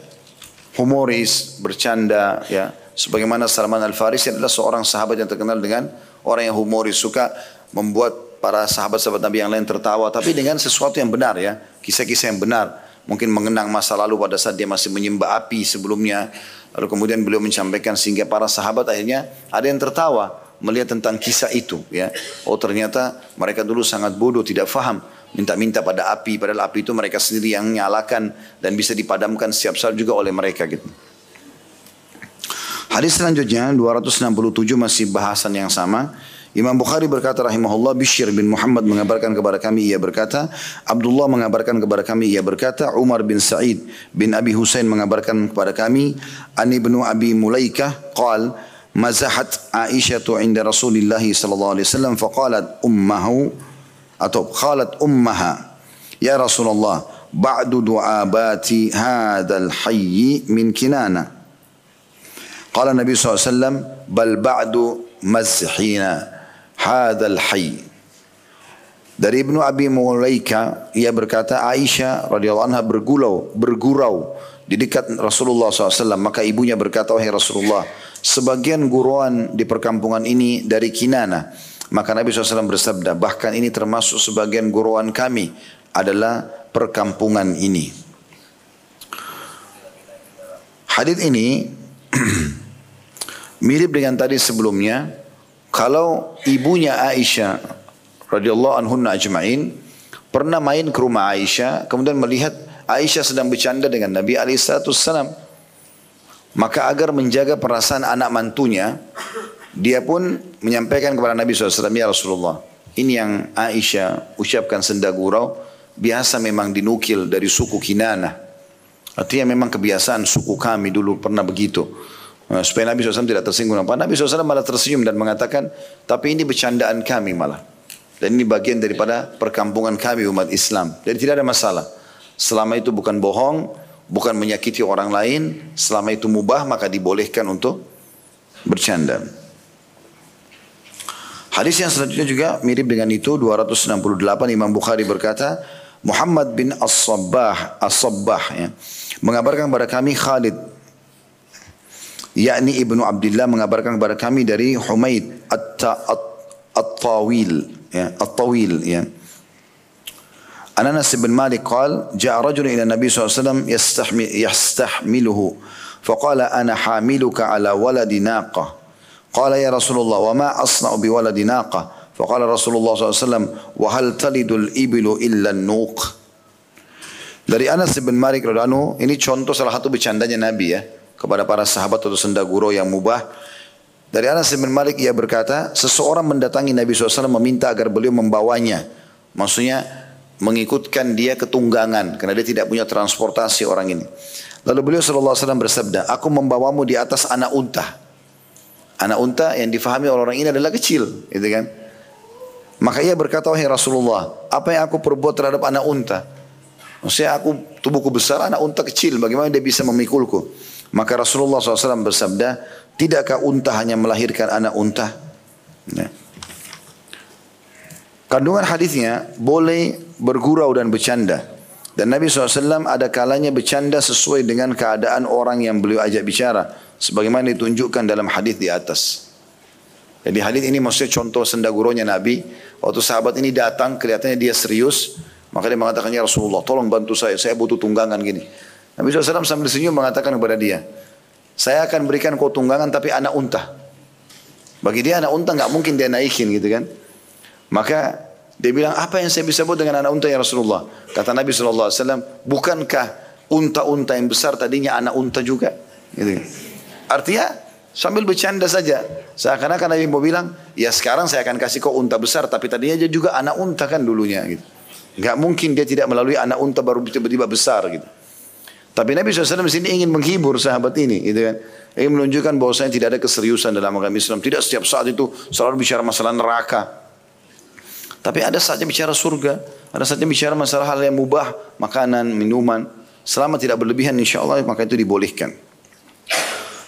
humoris, bercanda ya. Sebagaimana Salman Al-Farisi adalah seorang sahabat yang terkenal dengan orang yang humoris, suka membuat para sahabat-sahabat Nabi yang lain tertawa tapi dengan sesuatu yang benar ya kisah-kisah yang benar mungkin mengenang masa lalu pada saat dia masih menyembah api sebelumnya. Lalu kemudian beliau menyampaikan sehingga para sahabat akhirnya ada yang tertawa melihat tentang kisah itu ya. Oh ternyata mereka dulu sangat bodoh tidak faham. Minta-minta pada api padahal api itu mereka sendiri yang nyalakan dan bisa dipadamkan setiap saat juga oleh mereka gitu. Hadis selanjutnya 267 masih bahasan yang sama Imam Bukhari berkata rahimahullah Bishr bin Muhammad mengabarkan kepada kami ia berkata Abdullah mengabarkan kepada kami ia berkata Umar bin Sa'id bin Abi Husain mengabarkan kepada kami Ani bin Abi Mulaikah qal mazahat Aisyah inda Rasulullah sallallahu alaihi wasallam faqalat ummahu atau qalat ummaha ya Rasulullah ba'du du'abati hadzal hayy min kinana Qala Nabi SAW bal ba'du mazhina hadal hayy. Dari Ibnu Abi Mulaika ia berkata Aisyah radhiyallahu anha bergulau bergurau di dekat Rasulullah SAW maka ibunya berkata wahai Rasulullah sebagian guruan di perkampungan ini dari Kinana. Maka Nabi SAW bersabda bahkan ini termasuk sebagian guruan kami adalah perkampungan ini. Hadis ini mirip dengan tadi sebelumnya kalau ibunya Aisyah radhiyallahu anhunna ajma'in pernah main ke rumah Aisyah kemudian melihat Aisyah sedang bercanda dengan Nabi alaihissalam maka agar menjaga perasaan anak mantunya dia pun menyampaikan kepada Nabi SAW ya Rasulullah ini yang Aisyah ucapkan senda gurau biasa memang dinukil dari suku Kinana artinya memang kebiasaan suku kami dulu pernah begitu supaya Nabi SAW tidak tersinggung. Nabi SAW malah tersenyum dan mengatakan, tapi ini bercandaan kami malah. Dan ini bagian daripada perkampungan kami umat Islam. Jadi tidak ada masalah. Selama itu bukan bohong, bukan menyakiti orang lain, selama itu mubah maka dibolehkan untuk bercanda. Hadis yang selanjutnya juga mirip dengan itu 268 Imam Bukhari berkata Muhammad bin As-Sabbah As-Sabbah ya, mengabarkan kepada kami Khalid yakni Ibnu Abdullah mengabarkan kepada kami dari Humaid At-Tawil ya At-Tawil ya. An Anas bin Malik qal ja'a rajulun ila Nabi SAW yastahmi yastahmiluhu. Faqala ana hamiluka ala waladi naqah qala ya Rasulullah wa ma asna'u bi waladi naqah faqala Rasulullah SAW wa hal talidul ibilu illa an-nuq? Dari Anas bin Malik radhiyallahu ini contoh salah satu bercandanya Nabi ya kepada para sahabat atau sendaguro yang mubah. Dari Anas bin Malik ia berkata, seseorang mendatangi Nabi SAW meminta agar beliau membawanya. Maksudnya mengikutkan dia ke tunggangan karena dia tidak punya transportasi orang ini. Lalu beliau SAW bersabda, aku membawamu di atas anak unta. Anak unta yang difahami oleh orang ini adalah kecil, gitu kan? Maka ia berkata, wahai Rasulullah, apa yang aku perbuat terhadap anak unta? Maksudnya aku tubuhku besar, anak unta kecil, bagaimana dia bisa memikulku? Maka Rasulullah SAW bersabda, tidakkah unta hanya melahirkan anak unta? Ya. Kandungan hadisnya boleh bergurau dan bercanda. Dan Nabi SAW ada kalanya bercanda sesuai dengan keadaan orang yang beliau ajak bicara. Sebagaimana ditunjukkan dalam hadis di atas. Jadi hadis ini maksudnya contoh sendaguronya Nabi. Waktu sahabat ini datang kelihatannya dia serius. Maka dia mengatakan, ya Rasulullah tolong bantu saya, saya butuh tunggangan gini. Nabi SAW sambil senyum mengatakan kepada dia, saya akan berikan kau tunggangan tapi anak unta. Bagi dia anak unta nggak mungkin dia naikin gitu kan. Maka dia bilang, apa yang saya bisa buat dengan anak unta ya Rasulullah? Kata Nabi SAW, bukankah unta-unta yang besar tadinya anak unta juga? Gitu. Artinya sambil bercanda saja. Seakan-akan Nabi mau bilang, ya sekarang saya akan kasih kau unta besar, tapi tadinya dia juga anak unta kan dulunya. Gitu. Gak mungkin dia tidak melalui anak unta baru tiba-tiba besar gitu. Tapi Nabi SAW sini ingin menghibur sahabat ini, gitu kan? Ingin menunjukkan bahwasanya tidak ada keseriusan dalam agama Islam. Tidak setiap saat itu selalu bicara masalah neraka. Tapi ada saatnya bicara surga, ada saatnya bicara masalah hal yang mubah, makanan, minuman. Selama tidak berlebihan insya Allah maka itu dibolehkan.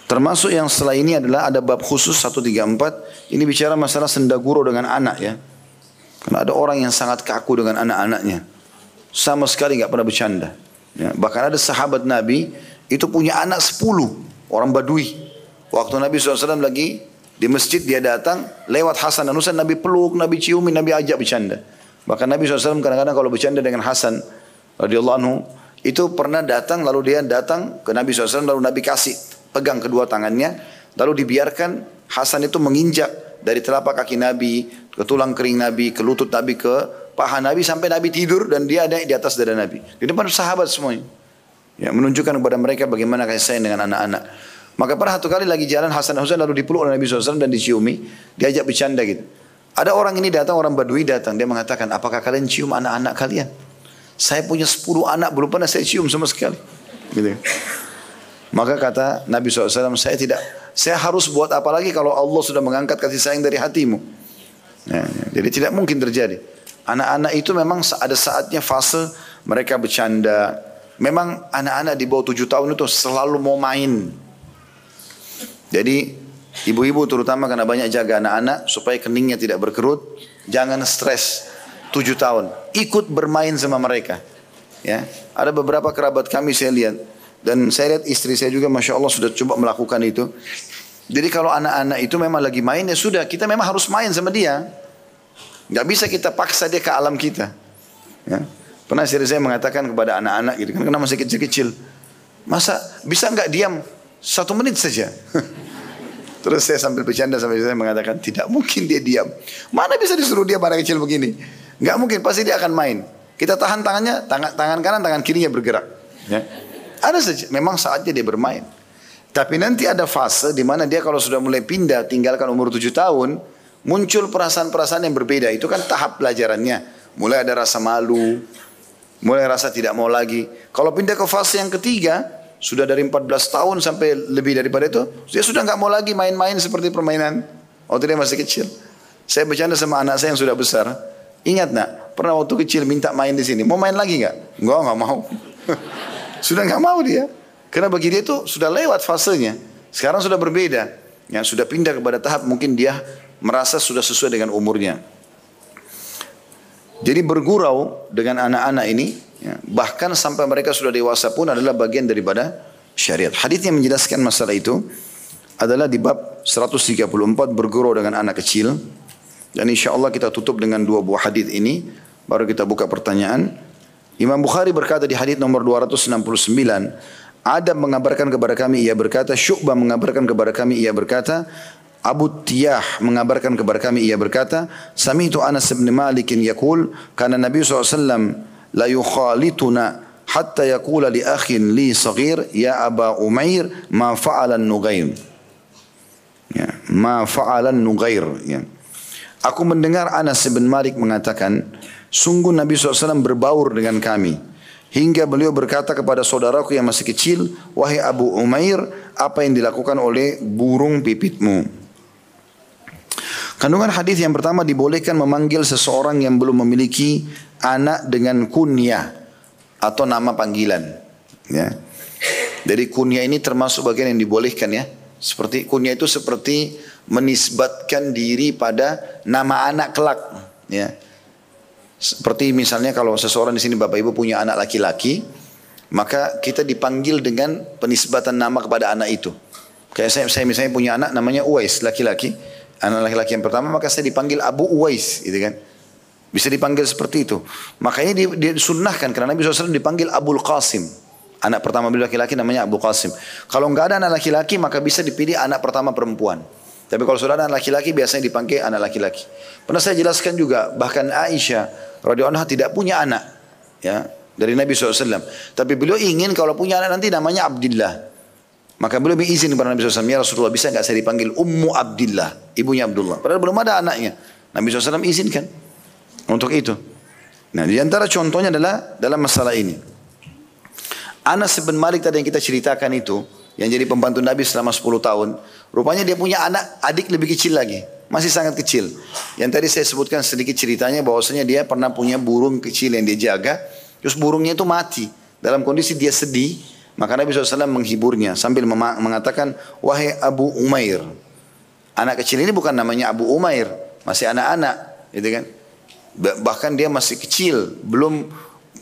Termasuk yang setelah ini adalah ada bab khusus 134. Ini bicara masalah sendaguro dengan anak ya. Karena ada orang yang sangat kaku dengan anak-anaknya. Sama sekali nggak pernah bercanda. Ya, bahkan ada sahabat Nabi itu punya anak sepuluh orang Badui. Waktu Nabi SAW lagi di masjid dia datang lewat Hasan dan Husain Nabi peluk, Nabi ciumin, Nabi ajak bercanda. Bahkan Nabi SAW kadang-kadang kalau bercanda dengan Hasan radhiyallahu anhu itu pernah datang lalu dia datang ke Nabi SAW lalu Nabi kasih pegang kedua tangannya lalu dibiarkan Hasan itu menginjak dari telapak kaki Nabi ke tulang kering Nabi, ke lutut Nabi, ke paha Nabi sampai Nabi tidur dan dia ada di atas dada Nabi. Di depan sahabat semuanya. Ya, menunjukkan kepada mereka bagaimana kasih sayang dengan anak-anak. Maka pernah satu kali lagi jalan Hasan dan Husain lalu dipeluk oleh Nabi SAW dan diciumi. Diajak bercanda gitu. Ada orang ini datang, orang Badui datang. Dia mengatakan, apakah kalian cium anak-anak kalian? Saya punya 10 anak, belum pernah saya cium sama sekali. Gitu. Maka kata Nabi SAW, saya tidak, saya harus buat apa lagi kalau Allah sudah mengangkat kasih sayang dari hatimu. Ya. Jadi tidak mungkin terjadi. Anak-anak itu memang ada saatnya fase mereka bercanda. Memang anak-anak di bawah tujuh tahun itu selalu mau main. Jadi ibu-ibu terutama karena banyak jaga anak-anak supaya keningnya tidak berkerut, jangan stres tujuh tahun. Ikut bermain sama mereka. Ya, ada beberapa kerabat kami saya lihat dan saya lihat istri saya juga masya Allah sudah coba melakukan itu. Jadi kalau anak-anak itu memang lagi main ya sudah kita memang harus main sama dia. Gak bisa kita paksa dia ke alam kita. Ya. Pernah istri saya mengatakan kepada anak-anak gitu kan karena masih kecil-kecil. Masa bisa nggak diam satu menit saja? Terus saya sambil bercanda sampai saya mengatakan tidak mungkin dia diam. Mana bisa disuruh dia pada kecil begini? Nggak mungkin pasti dia akan main. Kita tahan tangannya, tangan, tangan kanan, tangan kirinya bergerak. Ya. Ada saja, memang saatnya dia bermain. Tapi nanti ada fase di mana dia kalau sudah mulai pindah, tinggalkan umur tujuh tahun, muncul perasaan-perasaan yang berbeda. Itu kan tahap pelajarannya. Mulai ada rasa malu, mulai rasa tidak mau lagi. Kalau pindah ke fase yang ketiga, sudah dari 14 tahun sampai lebih daripada itu, dia sudah nggak mau lagi main-main seperti permainan waktu dia masih kecil. Saya bercanda sama anak saya yang sudah besar. Ingat nak, pernah waktu kecil minta main di sini. Mau main lagi nggak? Enggak, nggak mau. sudah nggak mau dia. Karena bagi dia itu sudah lewat fasenya. Sekarang sudah berbeda. Ya, sudah pindah kepada tahap mungkin dia merasa sudah sesuai dengan umurnya. Jadi bergurau dengan anak-anak ini, ya, bahkan sampai mereka sudah dewasa pun adalah bagian daripada syariat. Hadis yang menjelaskan masalah itu adalah di bab 134 bergurau dengan anak kecil. Dan insya Allah kita tutup dengan dua buah hadis ini, baru kita buka pertanyaan. Imam Bukhari berkata di hadis nomor 269, Adam mengabarkan kepada kami, ia berkata, Syu'bah mengabarkan kepada kami, ia berkata, Abu Tiyah mengabarkan kepada kami ia berkata Sami itu Anas bin Malik yakul karena Nabi SAW la yukhalituna hatta yakula li akhin li saghir ya Aba Umair ma fa'alan nughair ya, ma fa'alan nughair ya. Aku mendengar Anas bin Malik mengatakan sungguh Nabi SAW berbaur dengan kami. Hingga beliau berkata kepada saudaraku yang masih kecil wahai Abu Umair apa yang dilakukan oleh burung pipitmu Kandungan hadis yang pertama dibolehkan memanggil seseorang yang belum memiliki anak dengan kunyah atau nama panggilan. Ya. Dari kunyah ini termasuk bagian yang dibolehkan ya. Seperti kunyah itu seperti menisbatkan diri pada nama anak kelak. Ya. Seperti misalnya kalau seseorang di sini bapak ibu punya anak laki-laki, maka kita dipanggil dengan penisbatan nama kepada anak itu. Kayak saya, saya misalnya punya anak namanya Uwais laki-laki anak laki-laki yang pertama maka saya dipanggil Abu Uwais gitu kan. Bisa dipanggil seperti itu. Makanya disunnahkan karena Nabi SAW dipanggil Abu Qasim. Anak pertama beliau laki-laki namanya Abu Qasim. Kalau nggak ada anak laki-laki maka bisa dipilih anak pertama perempuan. Tapi kalau sudah ada anak laki-laki biasanya dipanggil anak laki-laki. Pernah saya jelaskan juga bahkan Aisyah radhiyallahu anha tidak punya anak ya dari Nabi SAW. Tapi beliau ingin kalau punya anak nanti namanya Abdullah maka beliau izin kepada Nabi SAW, ya Rasulullah bisa nggak saya dipanggil Ummu Abdillah, ibunya Abdullah. Padahal belum ada anaknya. Nabi SAW izinkan untuk itu. Nah di antara contohnya adalah dalam masalah ini. Anas bin Malik tadi yang kita ceritakan itu, yang jadi pembantu Nabi selama 10 tahun, rupanya dia punya anak adik lebih kecil lagi, masih sangat kecil. Yang tadi saya sebutkan sedikit ceritanya bahwasanya dia pernah punya burung kecil yang dia jaga, terus burungnya itu mati. Dalam kondisi dia sedih, maka Nabi SAW menghiburnya sambil mengatakan, wahai Abu Umair. Anak kecil ini bukan namanya Abu Umair, masih anak-anak, gitu kan? Bahkan dia masih kecil, belum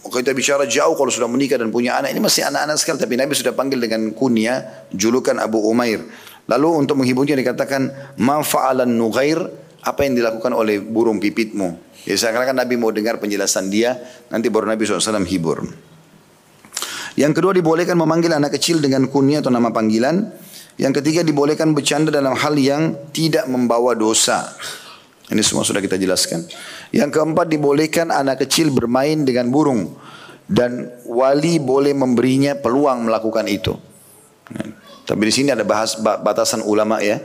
kita bicara jauh kalau sudah menikah dan punya anak ini masih anak-anak sekali tapi Nabi sudah panggil dengan kunya julukan Abu Umair. Lalu untuk menghiburnya dikatakan ma fa'alan nughair apa yang dilakukan oleh burung pipitmu. Ya seakan-akan Nabi mau dengar penjelasan dia nanti baru Nabi SAW hibur. Yang kedua dibolehkan memanggil anak kecil dengan kunyah atau nama panggilan. Yang ketiga dibolehkan bercanda dalam hal yang tidak membawa dosa. Ini semua sudah kita jelaskan. Yang keempat dibolehkan anak kecil bermain dengan burung dan wali boleh memberinya peluang melakukan itu. Tapi di sini ada bahas batasan ulama ya.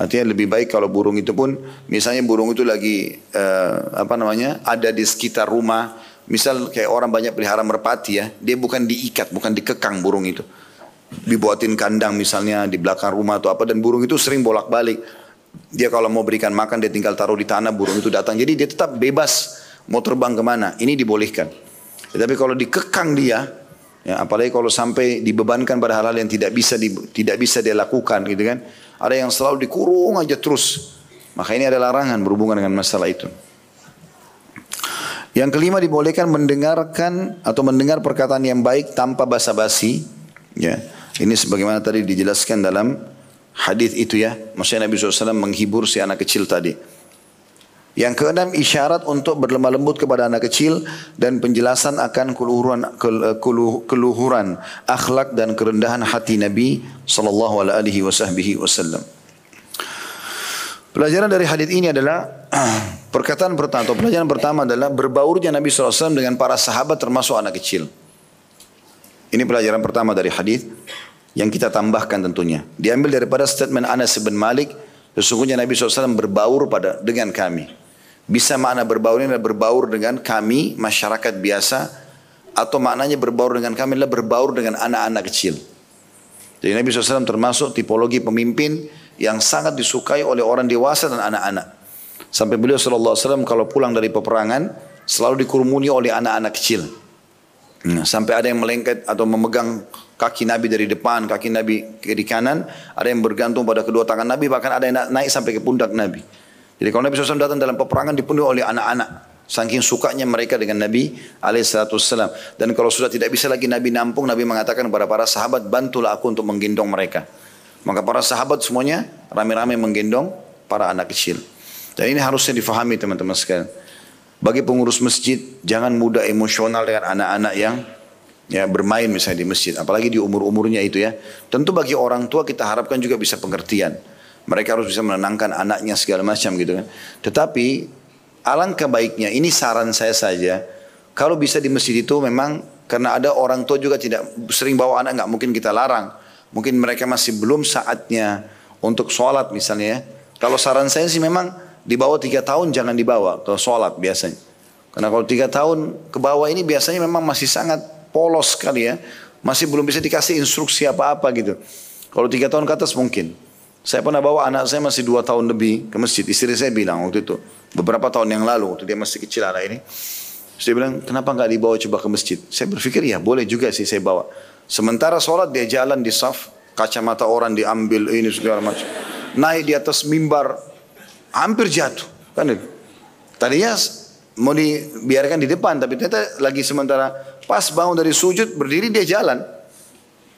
Artinya lebih baik kalau burung itu pun misalnya burung itu lagi uh, apa namanya ada di sekitar rumah Misal kayak orang banyak pelihara merpati ya, dia bukan diikat, bukan dikekang burung itu. Dibuatin kandang misalnya di belakang rumah atau apa dan burung itu sering bolak-balik. Dia kalau mau berikan makan dia tinggal taruh di tanah burung itu datang. Jadi dia tetap bebas mau terbang ke mana. Ini dibolehkan. Tetapi kalau dikekang dia, ya, apalagi kalau sampai dibebankan pada hal-hal yang tidak bisa di, tidak bisa dia lakukan gitu kan. Ada yang selalu dikurung aja terus. Maka ini ada larangan berhubungan dengan masalah itu. Yang kelima dibolehkan mendengarkan atau mendengar perkataan yang baik tanpa basa-basi. Ya, ini sebagaimana tadi dijelaskan dalam hadis itu ya. Maksudnya Nabi SAW menghibur si anak kecil tadi. Yang keenam isyarat untuk berlemah lembut kepada anak kecil dan penjelasan akan keluhuran keluhuran akhlak dan kerendahan hati Nabi sallallahu alaihi wasallam. Pelajaran dari hadis ini adalah perkataan pertama atau pelajaran pertama adalah berbaurnya Nabi SAW dengan para sahabat termasuk anak kecil. Ini pelajaran pertama dari hadis yang kita tambahkan tentunya. Diambil daripada statement Anas bin Malik, sesungguhnya Nabi SAW berbaur pada dengan kami. Bisa makna berbaur ini adalah berbaur dengan kami masyarakat biasa atau maknanya berbaur dengan kami adalah berbaur dengan anak-anak kecil. Jadi Nabi SAW termasuk tipologi pemimpin yang sangat disukai oleh orang dewasa dan anak-anak. Sampai beliau wasallam kalau pulang dari peperangan selalu dikurmuni oleh anak-anak kecil. Nah, sampai ada yang melengket atau memegang kaki Nabi dari depan, kaki Nabi kiri kanan, ada yang bergantung pada kedua tangan Nabi, bahkan ada yang naik sampai ke pundak Nabi. Jadi kalau Nabi SAW datang dalam peperangan dipenuhi oleh anak-anak. Saking sukanya mereka dengan Nabi alaihissalam. Dan kalau sudah tidak bisa lagi Nabi nampung, Nabi mengatakan kepada para sahabat, bantulah aku untuk menggendong mereka. Maka para sahabat semuanya rame-rame menggendong para anak kecil. Dan ini harusnya difahami teman-teman sekalian. Bagi pengurus masjid, jangan mudah emosional dengan anak-anak yang ya bermain misalnya di masjid, apalagi di umur-umurnya itu ya. Tentu bagi orang tua kita harapkan juga bisa pengertian. Mereka harus bisa menenangkan anaknya segala macam gitu kan. Tetapi alangkah baiknya ini saran saya saja. Kalau bisa di masjid itu memang karena ada orang tua juga tidak sering bawa anak nggak mungkin kita larang. Mungkin mereka masih belum saatnya untuk sholat misalnya ya. Kalau saran saya sih memang di bawah tiga tahun jangan dibawa ke sholat biasanya. Karena kalau tiga tahun ke bawah ini biasanya memang masih sangat polos sekali ya. Masih belum bisa dikasih instruksi apa-apa gitu. Kalau tiga tahun ke atas mungkin. Saya pernah bawa anak saya masih dua tahun lebih ke masjid. Istri saya bilang waktu itu. Beberapa tahun yang lalu waktu dia masih kecil anak ini. Saya bilang kenapa nggak dibawa coba ke masjid. Saya berpikir ya boleh juga sih saya bawa. Sementara sholat dia jalan di saf. Kacamata orang diambil ini segala macam. Naik di atas mimbar. Hampir jatuh. Kan. Tadinya mau dibiarkan di depan. Tapi ternyata lagi sementara Pas bangun dari sujud, berdiri dia jalan.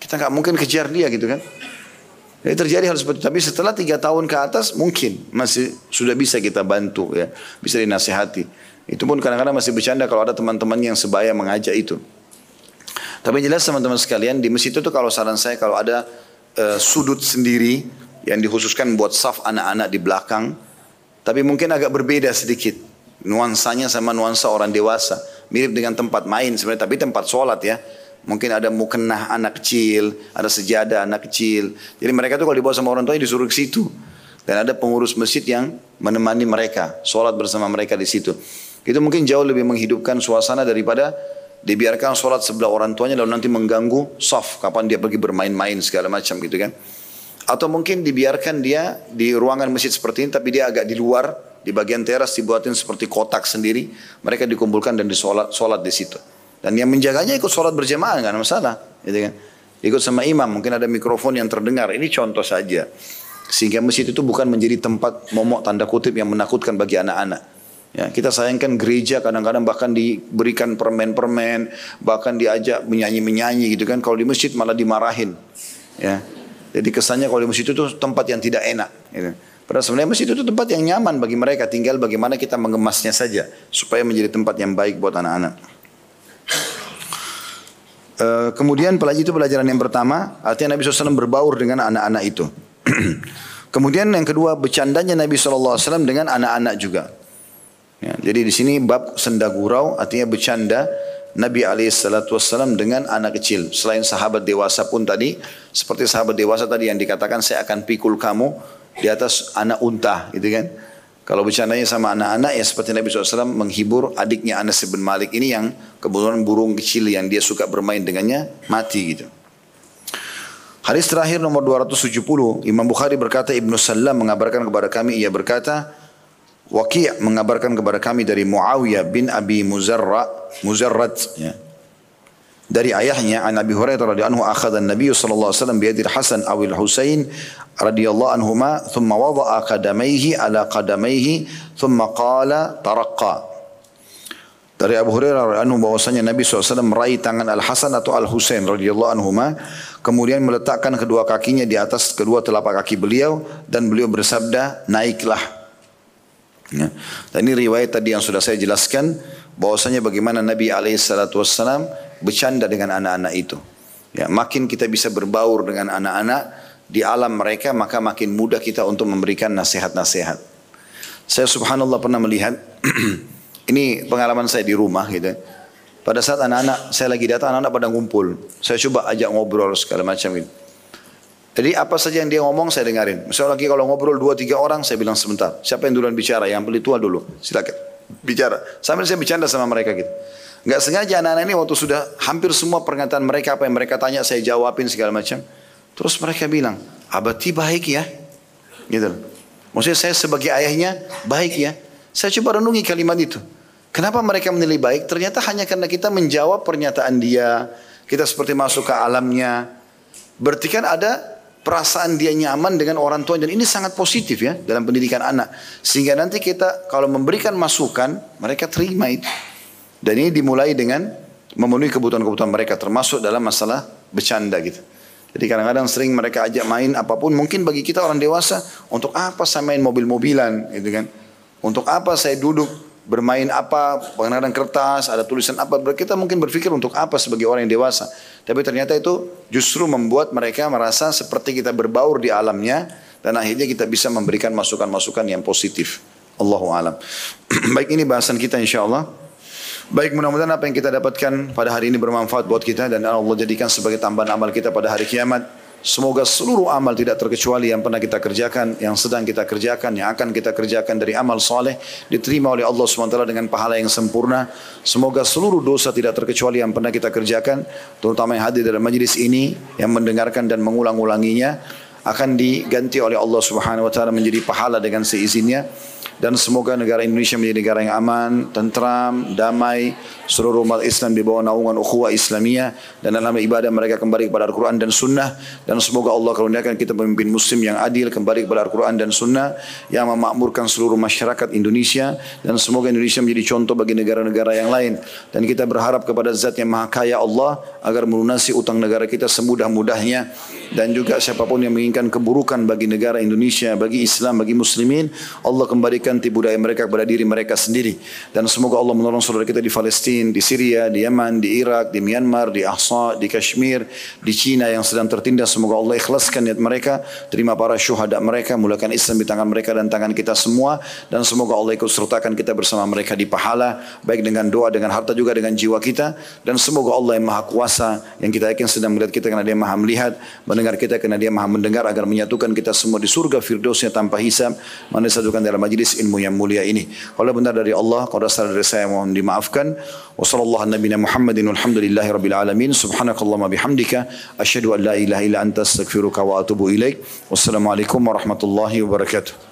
Kita nggak mungkin kejar dia gitu kan. Jadi terjadi hal seperti itu. Tapi setelah tiga tahun ke atas mungkin masih sudah bisa kita bantu ya. Bisa dinasehati. Itu pun kadang-kadang masih bercanda kalau ada teman-teman yang sebaya mengajak itu. Tapi jelas teman-teman sekalian di masjid itu kalau saran saya kalau ada uh, sudut sendiri yang dikhususkan buat saf anak-anak di belakang. Tapi mungkin agak berbeda sedikit. Nuansanya sama nuansa orang dewasa. Mirip dengan tempat main sebenarnya tapi tempat sholat ya. Mungkin ada mukennah anak kecil ada sejadah anak kecil. Jadi mereka tuh kalau dibawa sama orang tua disuruh ke situ. Dan ada pengurus masjid yang menemani mereka sholat bersama mereka di situ. Itu mungkin jauh lebih menghidupkan suasana daripada dibiarkan sholat sebelah orang tuanya lalu nanti mengganggu soft kapan dia pergi bermain-main segala macam gitu kan atau mungkin dibiarkan dia di ruangan masjid seperti ini tapi dia agak di luar di bagian teras dibuatin seperti kotak sendiri. Mereka dikumpulkan dan disolat solat di situ. Dan yang menjaganya ikut sholat berjamaah nggak ada masalah, gitu kan? Ikut sama imam, mungkin ada mikrofon yang terdengar. Ini contoh saja. Sehingga masjid itu bukan menjadi tempat momok tanda kutip yang menakutkan bagi anak-anak. Ya, kita sayangkan gereja kadang-kadang bahkan diberikan permen-permen, bahkan diajak menyanyi-menyanyi gitu kan. Kalau di masjid malah dimarahin. Ya. Jadi kesannya kalau di masjid itu tempat yang tidak enak. Gitu. Padahal sebenarnya masjid itu tempat yang nyaman bagi mereka. Tinggal bagaimana kita mengemasnya saja. Supaya menjadi tempat yang baik buat anak-anak. Uh, kemudian pelajaran itu pelajaran yang pertama. Artinya Nabi SAW berbaur dengan anak-anak itu. kemudian yang kedua bercandanya Nabi SAW dengan anak-anak juga. Ya, jadi di sini bab senda gurau artinya bercanda Nabi SAW dengan anak kecil. Selain sahabat dewasa pun tadi, seperti sahabat dewasa tadi yang dikatakan saya akan pikul kamu di atas anak unta gitu kan. Kalau bercandanya sama anak-anak ya seperti Nabi SAW menghibur adiknya Anas bin Malik ini yang kebetulan burung kecil yang dia suka bermain dengannya mati gitu. Hadis terakhir nomor 270 Imam Bukhari berkata Ibnu Salam mengabarkan kepada kami ia berkata Waqi' mengabarkan kepada kami dari Muawiyah bin Abi Muzarra Muzarrad ya. Dari ayahnya an Abi Hurairah radhiyallahu anhu akhadha an-nabiy sallallahu alaihi wasallam bi yadil Hasan aw al-Husain radhiyallahu anhuma thumma wada'a qadamayhi ala qadamayhi thumma qala taraqqa dari Abu Hurairah radhiyallahu bahwasanya Nabi SAW meraih tangan Al Hasan atau Al Husain radhiyallahu anhuma kemudian meletakkan kedua kakinya di atas kedua telapak kaki beliau dan beliau bersabda naiklah ya. dan ini riwayat tadi yang sudah saya jelaskan bahwasanya bagaimana Nabi alaihissalatu wassalam bercanda dengan anak-anak itu. Ya, makin kita bisa berbaur dengan anak-anak di alam mereka, maka makin mudah kita untuk memberikan nasihat-nasihat. Saya subhanallah pernah melihat, ini pengalaman saya di rumah gitu. Pada saat anak-anak, saya lagi datang, anak-anak pada ngumpul. Saya coba ajak ngobrol segala macam gitu. Jadi apa saja yang dia ngomong saya dengarin. Misalnya lagi kalau ngobrol dua tiga orang saya bilang sebentar. Siapa yang duluan bicara? Yang beli tua dulu. Silakan bicara. Sambil saya bercanda sama mereka gitu. Gak sengaja anak-anak ini waktu sudah hampir semua pernyataan mereka apa yang mereka tanya saya jawabin segala macam. Terus mereka bilang, abati baik ya. Gitu. Maksudnya saya sebagai ayahnya baik ya. Saya coba renungi kalimat itu. Kenapa mereka menilai baik? Ternyata hanya karena kita menjawab pernyataan dia, kita seperti masuk ke alamnya. Berarti kan ada perasaan dia nyaman dengan orang tua dan ini sangat positif ya dalam pendidikan anak. Sehingga nanti kita kalau memberikan masukan, mereka terima itu. Dan ini dimulai dengan memenuhi kebutuhan-kebutuhan mereka termasuk dalam masalah bercanda gitu. Jadi kadang-kadang sering mereka ajak main apa pun mungkin bagi kita orang dewasa untuk apa saya main mobil-mobilan gitu kan. Untuk apa saya duduk bermain apa, pengenalan kertas, ada tulisan apa. Kita mungkin berpikir untuk apa sebagai orang yang dewasa. Tapi ternyata itu justru membuat mereka merasa seperti kita berbaur di alamnya dan akhirnya kita bisa memberikan masukan-masukan yang positif. Allahu alam. Baik ini bahasan kita insya Allah. Baik mudah-mudahan apa yang kita dapatkan pada hari ini bermanfaat buat kita dan Allah jadikan sebagai tambahan amal kita pada hari kiamat. Semoga seluruh amal tidak terkecuali yang pernah kita kerjakan, yang sedang kita kerjakan, yang akan kita kerjakan dari amal soleh diterima oleh Allah SWT dengan pahala yang sempurna. Semoga seluruh dosa tidak terkecuali yang pernah kita kerjakan, terutama yang hadir dalam majlis ini, yang mendengarkan dan mengulang-ulanginya, akan diganti oleh Allah Subhanahu Wa Taala menjadi pahala dengan seizinnya dan semoga negara Indonesia menjadi negara yang aman, tentram, damai, seluruh umat Islam di bawah naungan ukhuwah Islamiyah. Dan dalam ibadah mereka kembali kepada Al-Quran dan Sunnah. Dan semoga Allah karuniakan kita pemimpin Muslim yang adil kembali kepada Al-Quran dan Sunnah. Yang memakmurkan seluruh masyarakat Indonesia. Dan semoga Indonesia menjadi contoh bagi negara-negara yang lain. Dan kita berharap kepada Zat yang Maha Kaya Allah agar melunasi utang negara kita semudah-mudahnya. Dan juga siapa pun yang menginginkan keburukan bagi negara Indonesia, bagi Islam, bagi Muslimin, Allah kembalikan ganti budaya mereka kepada diri mereka sendiri. Dan semoga Allah menolong saudara kita di Palestina, di Syria, di Yaman, di Irak, di Myanmar, di Ahsa, di Kashmir, di Cina yang sedang tertindas. Semoga Allah ikhlaskan niat mereka, terima para syuhada mereka, mulakan Islam di tangan mereka dan tangan kita semua. Dan semoga Allah ikut sertakan kita bersama mereka di pahala, baik dengan doa, dengan harta juga dengan jiwa kita. Dan semoga Allah yang maha kuasa, yang kita yakin sedang melihat kita karena dia maha melihat, mendengar kita karena dia maha mendengar agar menyatukan kita semua di surga firdausnya tanpa hisab. Mana disatukan dalam majlis ilmu yang mulia ini. Kalau benar dari Allah, kalau salah dari saya mohon dimaafkan. Wassalamualaikum warahmatullahi Muhammadin walhamdulillahi rabbil alamin. Subhanakallahumma bihamdika asyhadu an la ilaha illa anta astaghfiruka wa atubu ilaik. Wassalamualaikum warahmatullahi wabarakatuh.